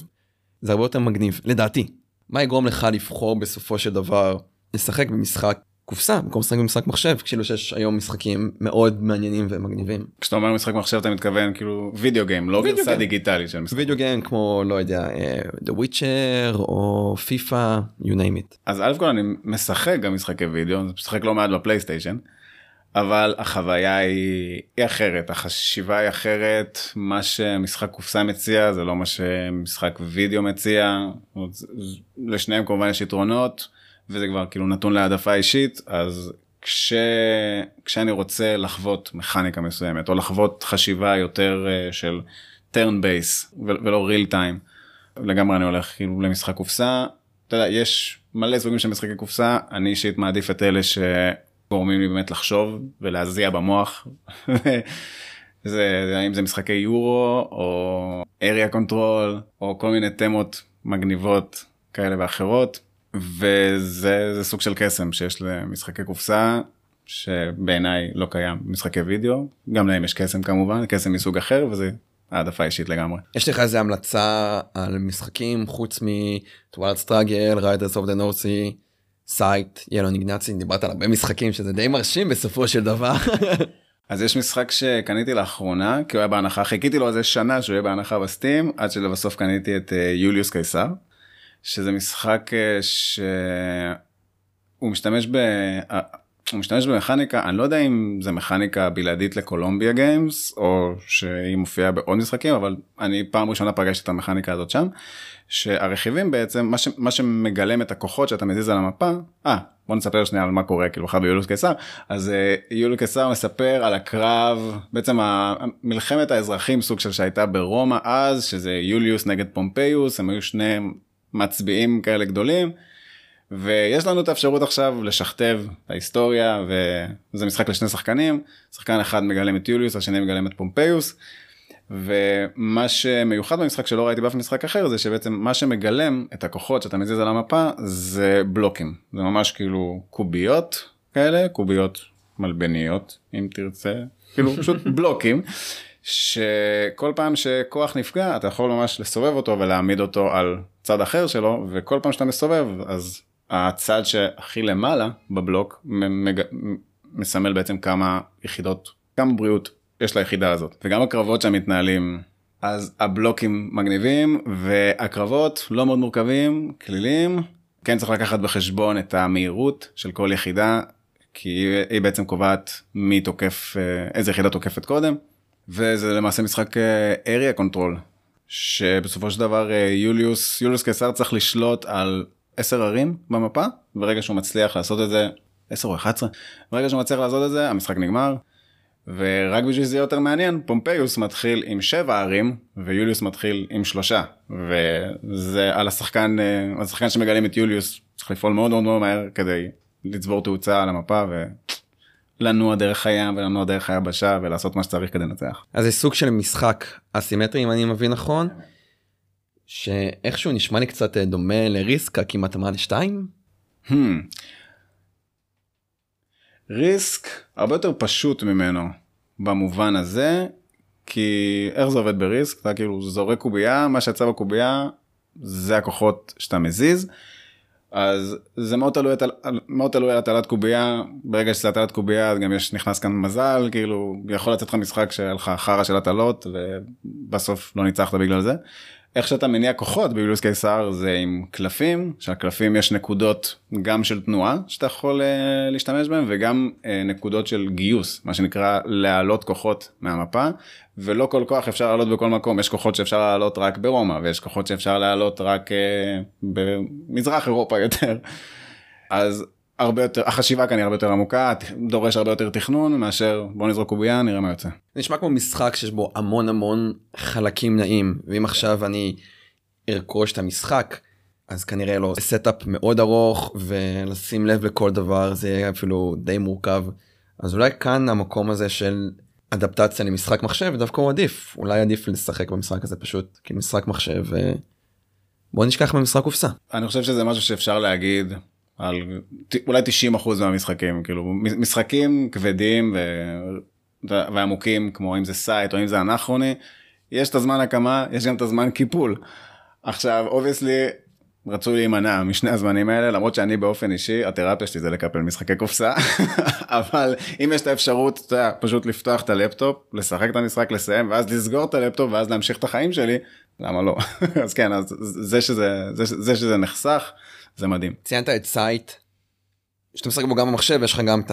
זה הרבה יותר מגניב, לדעתי. מה יגרום לך לבחור בסופו של דבר לשחק במשחק קופסה במקום לשחק במשחק מחשב, כאילו שיש היום משחקים מאוד מעניינים ומגניבים. כשאתה אומר משחק מחשב אתה מתכוון כאילו וידאו גיים, לא גרסה. דיגיטלית של משחק. וידאו גיים כמו לא יודע אה, The Witcher או פיפא you name it. אז אלף כל אני משחק גם משחקי וידאו, אני משחק לא מעט בפלייסטיישן, אבל החוויה היא, היא אחרת, החשיבה היא אחרת, מה שמשחק קופסה מציע זה לא מה שמשחק וידאו מציע, לשניהם כמובן יש יתרונות, וזה כבר כאילו נתון להעדפה אישית, אז כש... כשאני רוצה לחוות מכניקה מסוימת, או לחוות חשיבה יותר אה, של turn base ולא real time, לגמרי אני הולך כאילו למשחק קופסה. אתה יודע, יש מלא סוגים של משחקי קופסה, אני אישית מעדיף את אלה שגורמים לי באמת לחשוב ולהזיע במוח. זה, האם זה משחקי יורו או area control או כל מיני תמות מגניבות כאלה ואחרות וזה זה סוג של קסם שיש למשחקי קופסה שבעיניי לא קיים במשחקי וידאו גם להם יש קסם כמובן קסם מסוג אחר וזה העדפה אישית לגמרי. יש לך איזה המלצה על משחקים חוץ מ Twilight Struggle, Raiders of the North Sea, Scythe, Yellow & Yangtze, דיברת על הרבה משחקים שזה די מרשים בסופו של דבר. אז יש משחק שקניתי לאחרונה כי הוא היה בהנחה חיכיתי לו איזה שנה שהוא יהיה בהנחה ב Steam עד שלבסוף קניתי את אה, יוליוס קיסר שזה משחק אה, שהוא משתמש ב... אה, הוא משתמש במכניקה אני לא יודע אם זה מכניקה בלעדית ל Columbia Games או שהיא מופיעה בעוד משחקים אבל אני פעם ראשונה פגשתי את המכניקה הזאת שם שהרכיבים בעצם מה, ש... מה שמגלם את הכוחות שאתה מזיז על המפה אה בוא נספר שנייה על מה קורה כאילו בכלל ביוליוס קיסר אז אה, יוליוס קיסר מספר על הקרב בעצם מלחמת האזרחים סוג של שהייתה ברומא אז שזה יוליוס נגד פומפיוס הם היו שני מצביעים כאלה גדולים. ויש לנו את האפשרות עכשיו לשכתב את ההיסטוריה וזה משחק לשני שחקנים שחקן אחד מגלם את יוליוס השני מגלם את פומפיוס. ומה שמיוחד במשחק שלא ראיתי באף משחק אחר זה שבעצם מה שמגלם את הכוחות שאתה מזיז על המפה זה בלוקים זה ממש כאילו קוביות כאלה קוביות מלבניות אם תרצה כאילו פשוט בלוקים שכל פעם שכוח נפגע אתה יכול ממש לסובב אותו ולהעמיד אותו על צד אחר שלו וכל פעם שאתה מסובב אז הצד שהכי למעלה בבלוק מג... מסמל בעצם כמה יחידות כמה בריאות יש ליחידה הזאת וגם הקרבות שם מתנהלים. אז הבלוקים מגניבים והקרבות לא מאוד מורכבים כלילים. כן צריך לקחת בחשבון את המהירות של כל יחידה כי היא, בעצם קובעת מי תוקף איזה יחידה תוקפת קודם וזה למעשה משחק אה, area control שבסופו של דבר אה, יוליוס יוליוס קיסר צריך לשלוט על 10 ערים במפה ברגע שהוא מצליח לעשות את זה 10 או 11 ברגע שהוא מצליח לעשות את זה המשחק נגמר. ורק בשביל שזה יהיה יותר מעניין פומפיוס מתחיל עם 7 ערים ויוליוס מתחיל עם שלושה וזה על השחקן אה, השחקן שמגלים את יוליוס צריך לפעול מאוד מאוד מאוד מהר כדי לצבור תאוצה על המפה ולנוע דרך הים ולנוע דרך היבשה ולעשות מה שצריך כדי לנצח. אז זה סוג של משחק אסימטרי אם אני מבין נכון. שאיכשהו נשמע לי קצת אה, דומה לריסקה כמעט אמרה לשתיים. Hmm. ריסק הרבה יותר פשוט ממנו במובן הזה כי איך זה עובד בריסק אתה כאילו זורק קובייה מה שיצא בקובייה זה הכוחות שאתה מזיז. אז זה מאוד תלוי, מאוד תלוי על הטלת קובייה ברגע שזה הטלת קובייה אז גם יש נכנס כאן מזל כאילו יכול לצאת לך משחק שהיה לך חרא של הטלות ובסוף לא ניצחת בגלל זה. איך שאתה מניע כוחות ביוליוס קיסר זה עם קלפים שהקלפים יש נקודות גם של תנועה שאתה יכול uh, להשתמש בהם וגם uh, נקודות של גיוס מה שנקרא להעלות כוחות מהמפה ולא כל כוח אפשר לעלות בכל מקום. יש כוחות שאפשר לעלות רק ברומא ויש כוחות שאפשר לעלות רק uh, במזרח אירופה יותר. אז הרבה יותר החשיבה כאן היא הרבה יותר עמוקה דורש הרבה יותר תכנון מאשר בוא נזרוק קובייה נראה מה יוצא. נשמע כמו משחק שיש בו המון המון חלקים נעים ואם עכשיו אני ארכוש את המשחק אז כנראה לא setup מאוד ארוך ולשים לב לכל דבר זה יהיה אפילו די מורכב אז אולי כאן המקום הזה של אדפטציה למשחק מחשב דווקא הוא עדיף אולי עדיף לשחק במשחק הזה פשוט כמשחק מחשב בוא נשכח ממשחק קופסה. אני חושב שזה משהו שאפשר להגיד על אולי 90 אחוז מהמשחקים כאילו משחקים כבדים ועמוקים כמו אם זה Scythe או אם זה Anachrony, יש את הזמן הקמה, יש גם את הזמן קיפול. עכשיו, obviously, רצו להימנע משני הזמנים האלה, למרות שאני באופן אישי, התרפיה שלי זה לקפל משחקי קופסה, אבל אם יש את האפשרות, אתה יודע, פשוט לפתוח את הלפטופ, לשחק את המשחק, לסיים, ואז לסגור את הלפטופ, ואז להמשיך את החיים שלי, למה לא? אז כן, אז זה שזה, זה, זה שזה נחסך, זה מדהים. ציינת את סייט, שאתה משחק בו גם במחשב, יש לך גם את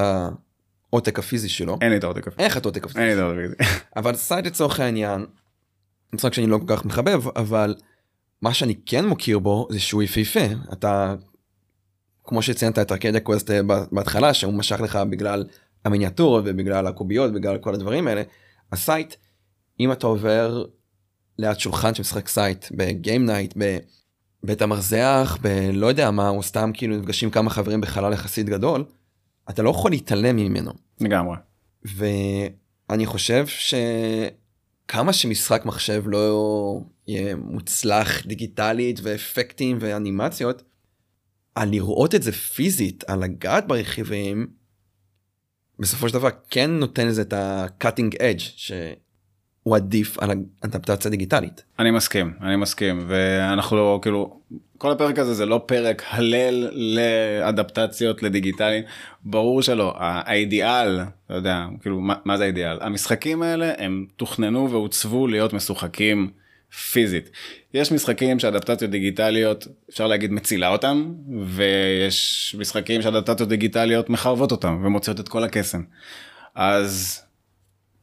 העותק הפיזי שלו. אין לי את העותק הפיזי. אין לך את העותק הפיזי. אין לי את העותק הפיזי. אבל Scythe לצורך העניין, משחק שאני לא כל כך מחבב, אבל מה שאני כן מוקיר בו זה שהוא יפהפה. אתה, כמו שציינת את Arcadia Quest בהתחלה, שהוא משך לך בגלל המיניאטורות ובגלל הקוביות, בגלל כל הדברים האלה, ה Scythe, אם אתה עובר ליד שולחן שמשחק Scythe ב game night, בבית המרזח, בלא יודע מה, או סתם כאילו נפגשים כמה חברים בחלל יחסית גדול, אתה לא יכול להתעלם ממנו. לגמרי. ואני חושב שכמה שמשחק מחשב לא יהיה מוצלח דיגיטלית ואפקטים ואנימציות, על לראות את זה פיזית, על לגעת ברכיבים, בסופו של דבר כן נותן לזה את ה-cutting edge שהוא עדיף על אדפטציה דיגיטלית. אני מסכים, אני מסכים, ואנחנו לא, כאילו, כל הפרק הזה זה לא פרק הלל לאדפטציות לדיגיטליים, ברור שלא, האידיאל, אתה יודע, כאילו, מה, מה זה האידיאל? המשחקים האלה הם תוכננו ועוצבו להיות משוחקים. פיזית. יש משחקים שאדפטציות דיגיטליות אפשר להגיד מצילה אותם ויש משחקים שאדפטציות דיגיטליות מחרבות אותם ומוציאות את כל הקסם. אז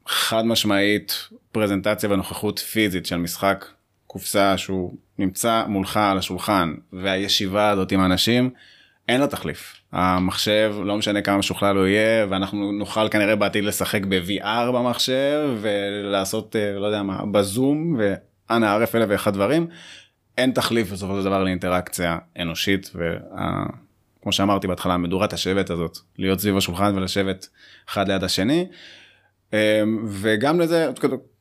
חד משמעית פרזנטציה ונוכחות פיזית של משחק קופסה שהוא נמצא מולך על השולחן והישיבה הזאת עם אנשים אין לה תחליף. המחשב לא משנה כמה משוכלל הוא יהיה ואנחנו נוכל כנראה בעתיד לשחק ב-VR במחשב ולעשות אה, לא יודע מה בזום. ו... אנא ערף אלף ואחד דברים. אין תחליף בסופו של דבר לאינטראקציה אנושית וכמו שאמרתי בהתחלה מדורת השבט הזאת להיות סביב השולחן ולשבת אחד ליד השני. אמ, וגם לזה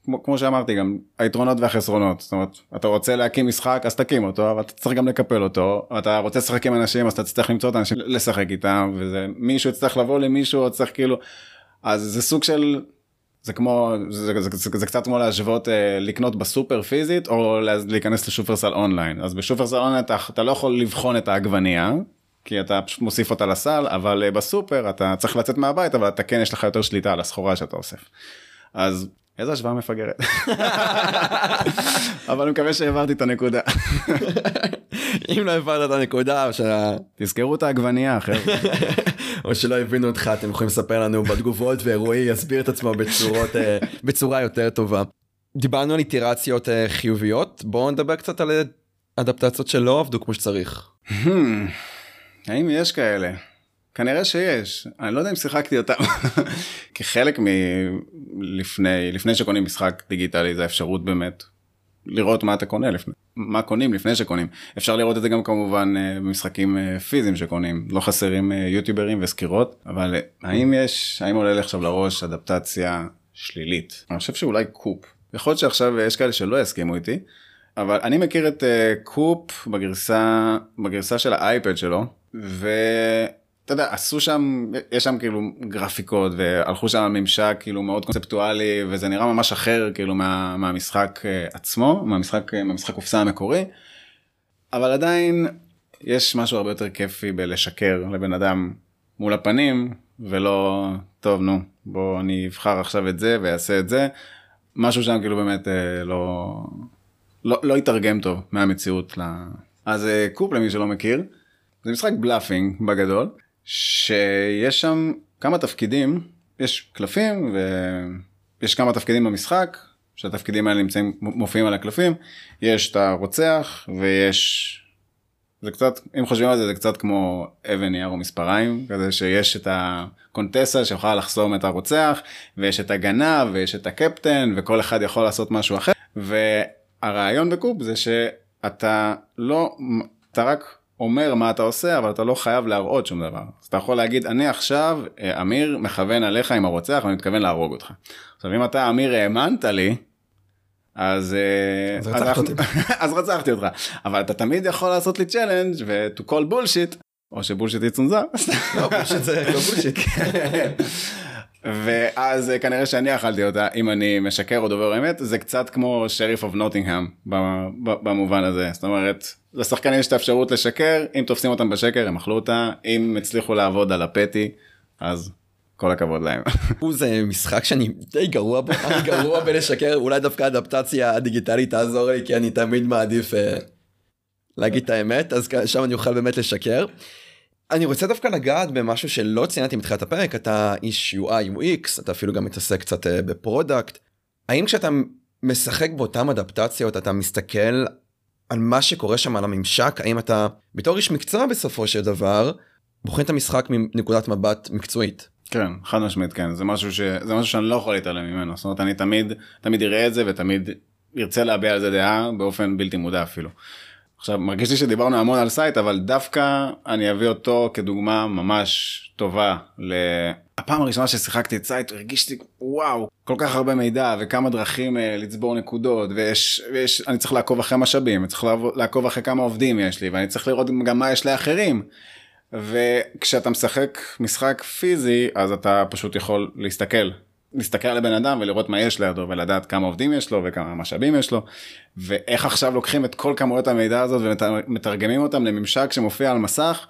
כמו, כמו שאמרתי גם היתרונות והחסרונות. זאת אומרת אתה רוצה להקים משחק אז תקים אותו אבל אתה צריך גם לקפל אותו. אתה רוצה לשחק עם אנשים אז אתה צריך למצוא את האנשים לשחק איתם וזה מישהו יצטרך לבוא למישהו צריך כאילו אז זה סוג של זה כמו זה, זה, זה, זה קצת כמו להשוות אה, לקנות בסופר פיזית או להיכנס לשופרסל אונליין. אז בשופרסל אונליין אתה, אתה לא יכול לבחון את העגבנייה כי אתה פשוט מוסיף אותה לסל אבל אה, בסופר אתה צריך לצאת מהבית אבל אתה כן יש לך יותר שליטה על הסחורה שאתה אוסף. אז איזה השוואה מפגרת. אבל אני מקווה שהעברתי את הנקודה. אם לא העברת את הנקודה שה... תזכרו את העגבנייה אחרת. או שלא הבינו אותך אתם יכולים לספר לנו בתגובות ורועי יסביר את עצמו בצורות אה, בצורה יותר טובה. דיברנו על איטרציות אה, חיוביות בואו נדבר קצת על אדפטציות שלא עבדו כמו שצריך. האם יש כאלה? כנראה שיש, אני לא יודע אם שיחקתי אותם. כחלק מלפני, לפני שקונים משחק דיגיטלי זה האפשרות באמת לראות מה אתה קונה לפני, מה קונים לפני שקונים. אפשר לראות את זה גם כמובן אה, במשחקים אה, פיזיים שקונים, לא חסרים אה, יוטיוברים וסקירות, אבל האם יש, האם עולה לי עכשיו לראש אדפטציה שלילית? אני חושב שאולי קופ. יכול להיות שעכשיו יש כאלה שלא יסכימו איתי, אבל אני מכיר את קופ בגרסה, בגרסה של האייפד שלו, ו... אתה יודע, עשו שם, יש שם כאילו גרפיקות והלכו שם ממשק כאילו מאוד קונספטואלי וזה נראה ממש אחר כאילו מה, מהמשחק אה, עצמו, מהמשחק, אה, מהמשחק קופסה המקורי. אבל עדיין יש משהו הרבה יותר כיפי בלשקר לבן אדם מול הפנים ולא טוב נו בוא אני אבחר עכשיו את זה ואעשה את זה. משהו שם כאילו באמת אה, לא, לא, לא יתרגם טוב מהמציאות. לה... אז Coup למי שלא מכיר. זה משחק bluffing בגדול שיש שם כמה תפקידים, יש קלפים ויש כמה תפקידים במשחק, שהתפקידים האלה נמצאים, מופיעים על הקלפים, יש את הרוצח ויש, זה קצת, אם חושבים על זה זה קצת כמו אבן נייר או מספריים, כזה שיש את הקונטסה שיכולה לחסום את הרוצח, ויש את הגנב ויש את הקפטן וכל אחד יכול לעשות משהו אחר, והרעיון בקופ זה שאתה לא, אתה רק אומר מה אתה עושה אבל אתה לא חייב להראות שום דבר אז אתה יכול להגיד אני עכשיו אה, אמיר מכוון עליך עם הרוצח ואני מתכוון להרוג אותך. עכשיו אם אתה אמיר האמנת לי אז אה, אז רצחת אותי אז רצחתי אותך אבל אתה תמיד יכול לעשות לי challenge ו-to call bullshit או ש bullshit יצונזר. לא bullshit זה לא bullshit. ואז אה, כנראה שאני אכלתי אותה אם אני משקר או דובר אמת זה קצת כמו Sheriff of Nottingham במובן הזה זאת אומרת לשחקנים יש את האפשרות לשקר אם תופסים אותם בשקר הם אכלו אותה אם הצליחו לעבוד על הפתי אז כל הכבוד להם. הוא זה משחק שאני די גרוע בו, אני גרוע בלשקר, אולי דווקא האדפטציה הדיגיטלית תעזור לי, כי אני תמיד מעדיף אה, להגיד את האמת, אז שם אני אוכל באמת לשקר. אני רוצה דווקא לגעת במשהו שלא ציינתי מתחילת הפרק, אתה איש UI UX, אתה אפילו גם מתעסק קצת אה, ב product. האם כשאתה משחק באותן אדפטציות, אתה מסתכל על מה שקורה שם, על הממשק, האם אתה, בתור איש מקצוע בסופו של דבר, בוחן את המשחק מנקודת מבט מקצועית? כן חד משמעית כן זה משהו ש... זה משהו שאני לא יכול להתעלם ממנו זאת אומרת אני תמיד תמיד אראה את זה ותמיד ארצה להביע על זה דעה באופן בלתי מודע אפילו. עכשיו מרגיש לי שדיברנו המון על Scythe אבל דווקא אני אביא אותו כדוגמה ממש טובה ל... הפעם הראשונה ששיחקתי את Scythe הרגשתי וואו כל כך הרבה מידע וכמה דרכים אה, לצבור נקודות ויש, ויש אני צריך לעקוב אחרי משאבים צריך לעקוב אחרי כמה עובדים יש לי ואני צריך לראות גם מה יש לאחרים. וכשאתה משחק משחק פיזי אז אתה פשוט יכול להסתכל להסתכל על הבן אדם ולראות מה יש לידו ולדעת כמה עובדים יש לו וכמה משאבים יש לו ואיך עכשיו לוקחים את כל כמויות המידע הזאת ומתרגמים אותם לממשק שמופיע על מסך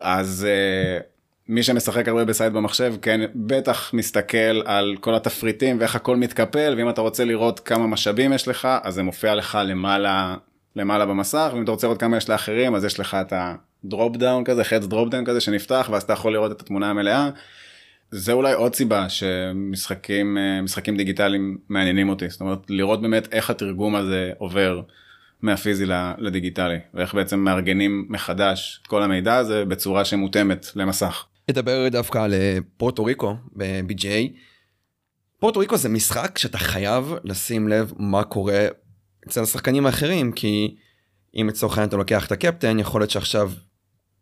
אז uh, מי שמשחק הרבה ב Scythe במחשב כן בטח מסתכל על כל התפריטים ואיך הכל מתקפל ואם אתה רוצה לראות כמה משאבים יש לך אז זה מופיע לך למעלה למעלה במסך ואם אתה רוצה לראות כמה יש לאחרים אז יש לך את ה drop down כזה חץ drop down כזה שנפתח ואז אתה יכול לראות את התמונה המלאה. זה אולי עוד סיבה שמשחקים אה, משחקים דיגיטליים מעניינים אותי זאת אומרת לראות באמת איך התרגום הזה עובר מהפיזי לדיגיטלי ואיך בעצם מארגנים מחדש את כל המידע הזה בצורה שמותאמת למסך. נדבר דווקא על אה, פורטו ריקו ב-BGA. פורטו ריקו זה משחק שאתה חייב לשים לב מה קורה אצל השחקנים האחרים כי אם לצורך העניין אתה לוקח את הקפטן יכול להיות שעכשיו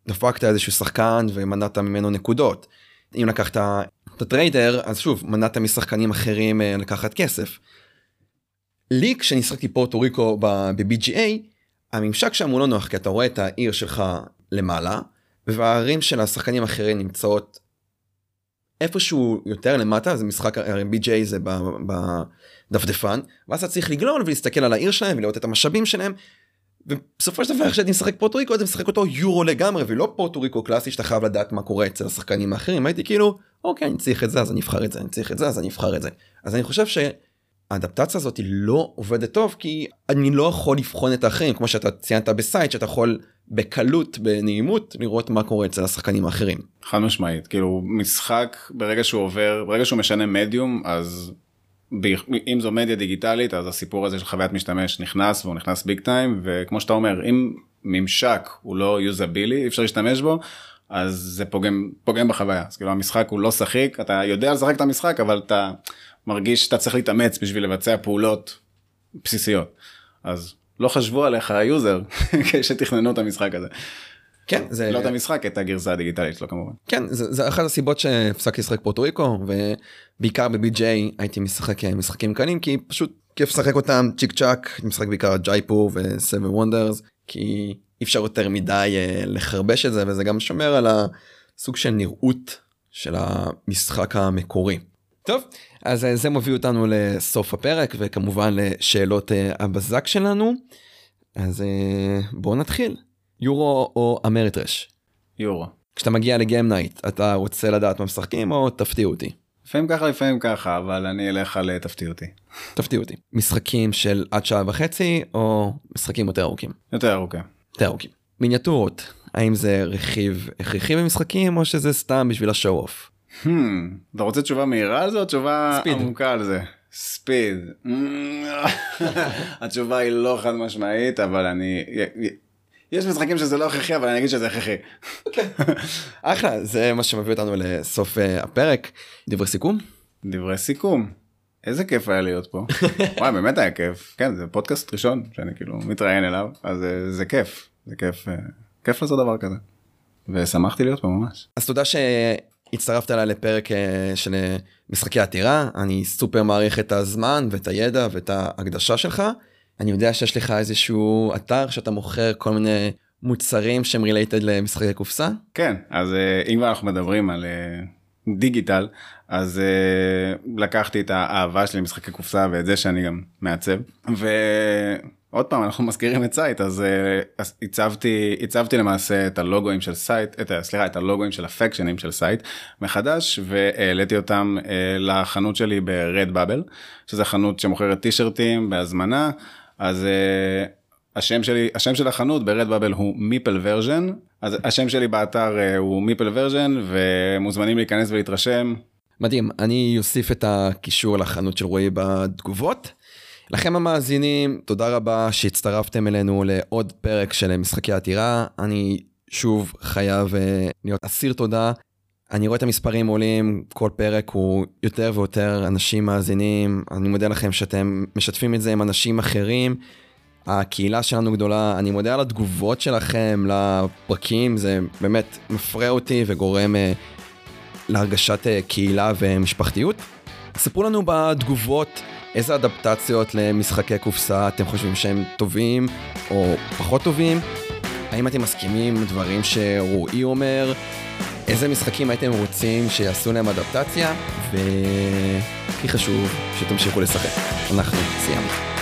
דפקת איזשהו שחקן ומנעת ממנו נקודות. אם לקחת את הטריידר אז שוב מנעת משחקנים אחרים אה, לקחת כסף. לי כשאני שחקתי פורטו ריקו ב-BGA הממשק שם הוא לא נוח כי אתה רואה את העיר שלך למעלה והערים של השחקנים האחרים נמצאות איפשהו יותר למטה זה משחק הרי BJ זה בדפדפן ואז אתה צריך לגלול ולהסתכל על העיר שלהם ולראות את המשאבים שלהם. ובסופו של דבר כשאני משחק פורטו ריקו אני משחק אותו יורו לגמרי ולא פורטו ריקו קלאסי שאתה חייב לדעת מה קורה אצל השחקנים האחרים. הייתי כאילו אוקיי אני צריך את זה אז אני אבחר את זה אני צריך את זה אז אני אבחר את זה. אז אני חושב שהאדפטציה הזאת לא עובדת טוב כי אני לא יכול לבחון את האחרים. כמו שאתה ציינת בסייט שאתה יכול בקלות בנעימות לראות מה קורה אצל השחקנים האחרים. חד משמעית. כאילו משחק ברגע שהוא עובר ברגע שהוא משנה מדיום אז אם זו מדיה דיגיטלית אז הסיפור הזה של חוויית משתמש נכנס והוא נכנס big time וכמו שאתה אומר אם ממשק הוא לא יוזבילי אי אפשר להשתמש בו אז זה פוגם פוגם בחוויה אז כאילו המשחק הוא לא שחיק אתה יודע לשחק את המשחק אבל אתה מרגיש שאתה צריך להתאמץ בשביל לבצע פעולות בסיסיות אז לא חשבו עליך ה user כשתכננו את המשחק הזה. כן זה לא את המשחק את הגרסה הדיגיטלית שלו כמובן. כן זה, זה אחת הסיבות שהפסקתי לשחק Puerto Rico ובעיקר ב-BJ הייתי משחק משחקים קלים כי פשוט כיף לשחק אותם צ'יק צ'אק משחק בעיקר ג'ייפור ו-7 וונדרס כי אי אפשר יותר מדי אה, לחרבש את זה וזה גם שומר על הסוג של נראות של המשחק המקורי. טוב אז אה, זה מביא אותנו לסוף הפרק וכמובן לשאלות אה, הבזק שלנו אז בואו נתחיל. יורו או אמריטרש? יורו. כשאתה מגיע ל game night אתה רוצה לדעת מה משחקים או תפתיע אותי? לפעמים ככה לפעמים ככה אבל אני אלך על תפתיע אותי. תפתיע אותי. משחקים של עד שעה וחצי או משחקים יותר ארוכים? יותר ארוכים. יותר ארוכים. מיניאטורות האם זה רכיב הכרחי במשחקים או שזה סתם בשביל ה show off? Hmm, אתה רוצה תשובה מהירה על זה או תשובה. עמוקה על זה? speed. התשובה היא לא חד משמעית אבל אני יש משחקים שזה לא הכרחי אבל אני אגיד שזה הכרחי. אחלה זה מה שמביא אותנו לסוף אה, הפרק דברי סיכום דברי סיכום. איזה כיף היה להיות פה. וואי באמת היה כיף. כן זה פודקאסט ראשון שאני כאילו מתראיין אליו אז אה, זה כיף זה כיף אה, כיף לעשות דבר כזה. ושמחתי להיות פה ממש. אז תודה שהצטרפת אליי לפרק של משחקי עתירה אני סופר מעריך את הזמן ואת הידע ואת ההקדשה שלך. אני יודע שיש לך איזשהו אתר שאתה מוכר כל מיני מוצרים שהם related למשחקי קופסה. כן אז אה, אם אנחנו מדברים על אה, digital אז uh, לקחתי את האהבה שלי למשחקי קופסה ואת זה שאני גם מעצב ועוד פעם אנחנו מזכירים את Scythe אז, הצבתי הצבתי למעשה את הלוגוים של Scythe את סליחה את הלוגוים של הפקשנים של Scythe מחדש והעליתי אותם לחנות שלי ברד באבל שזה חנות שמוכרת טישרטים בהזמנה אז. Uh, השם שלי השם של החנות ברד באבל הוא מיפל ורז'ן אז השם שלי באתר אה, הוא מיפל ורז'ן ומוזמנים להיכנס ולהתרשם. מדהים, אני אוסיף את הקישור לחנות של רועי בתגובות. לכם המאזינים, תודה רבה שהצטרפתם אלינו לעוד פרק של משחקי עתירה. אני שוב חייב אה, להיות אסיר תודה. אני רואה את המספרים עולים, כל פרק הוא יותר ויותר אנשים מאזינים. אני מודה לכם שאתם משתפים את זה עם אנשים אחרים. הקהילה שלנו גדולה, אני מודה על התגובות שלכם לפרקים, זה באמת מפרה אותי וגורם אה, להרגשת אה, קהילה ומשפחתיות. ספרו לנו בתגובות איזה אדפטציות למשחקי קופסה אתם חושבים שהם טובים או פחות טובים. האם אתם מסכימים עם דברים שרועי אומר? איזה משחקים הייתם רוצים שיעשו להם אדפטציה? והכי חשוב, שתמשיכו לשחק. אנחנו סיימנו.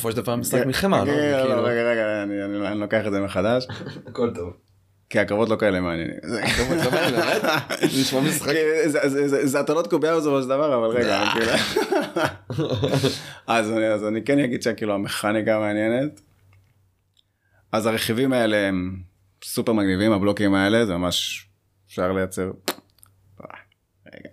בסופו של דבר משחק מלחמה, לא? רגע, כאילו- לא, רגע, רגע, אני- לוקח את זה מחדש. הכל טוב. כי הקרבות לא כאלה מעניינים. זה- נשמע משחק. זה- זה- זה- זה הטלות קובייה בסופו של דבר אבל רגע אני כאילו- אז אני אז אני כן אגיד שכאילו המכניקה מעניינת. אז הרכיבים האלה הם סופר מגניבים הבלוקים האלה זה ממש אפשר לייצר. רגע.